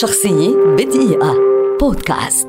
شخصية بدقيقة. بودكاست.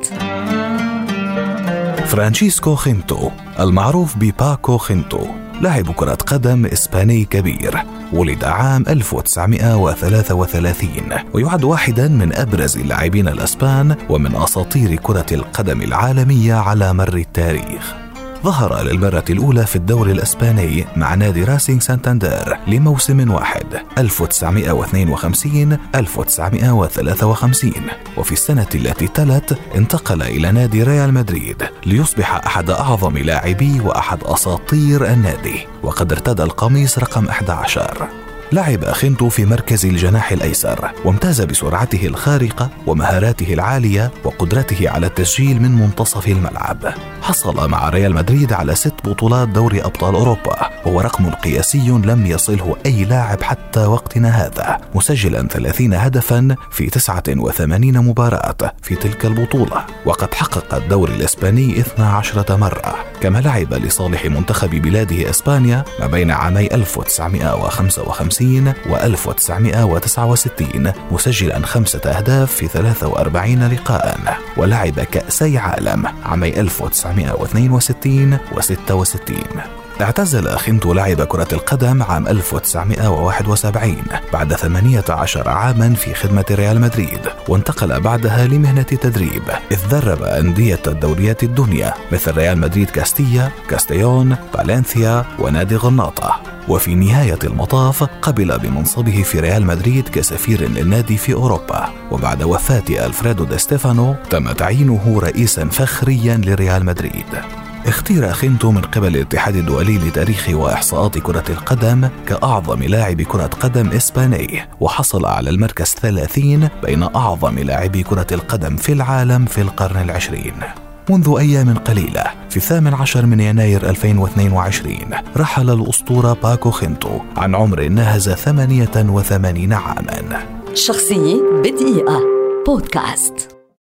فرانشيسكو خينتو المعروف بباكو خينتو لاعب كرة قدم إسباني كبير ولد عام 1933 ويعد واحدا من أبرز اللاعبين الأسبان ومن أساطير كرة القدم العالمية على مر التاريخ. ظهر للمرة الأولى في الدوري الإسباني مع نادي راسينغ سانتاندير لموسم واحد 1952 1953 وفي السنة التي تلت انتقل إلى نادي ريال مدريد ليصبح أحد أعظم لاعبي وأحد أساطير النادي وقد ارتدى القميص رقم 11 لعب خنتو في مركز الجناح الأيسر وامتاز بسرعته الخارقة ومهاراته العالية وقدرته على التسجيل من منتصف الملعب. حصل مع ريال مدريد على ست بطولات دوري أبطال أوروبا وهو رقم قياسي لم يصله أي لاعب حتى وقتنا هذا. مسجلا 30 هدفا في 89 مباراة في تلك البطولة. وقد حقق الدوري الإسباني 12 مرة. كما لعب لصالح منتخب بلاده إسبانيا ما بين عامي 1955 1960 و 1969 مسجلا خمسة أهداف في 43 لقاء ولعب كأسي عالم عامي 1962 و 66 اعتزل خنتو لعب كرة القدم عام 1971 بعد 18 عاما في خدمة ريال مدريد وانتقل بعدها لمهنة تدريب إذ درب أندية الدوريات الدنيا مثل ريال مدريد كاستيا، كاستيون، فالنسيا ونادي غرناطة. وفي نهاية المطاف قبل بمنصبه في ريال مدريد كسفير للنادي في أوروبا. وبعد وفاة ألفريدو دي ستيفانو تم تعيينه رئيسا فخريا لريال مدريد. اختير خينتو من قبل الاتحاد الدولي لتاريخ وإحصاءات كرة القدم كأعظم لاعب كرة قدم إسباني وحصل على المركز 30 بين أعظم لاعبي كرة القدم في العالم في القرن العشرين. منذ أيام قليلة في الثامن عشر من يناير 2022 رحل الأسطورة باكو خينتو عن عمر ناهز 88 عاما. شخصية بدقيقة. بودكاست.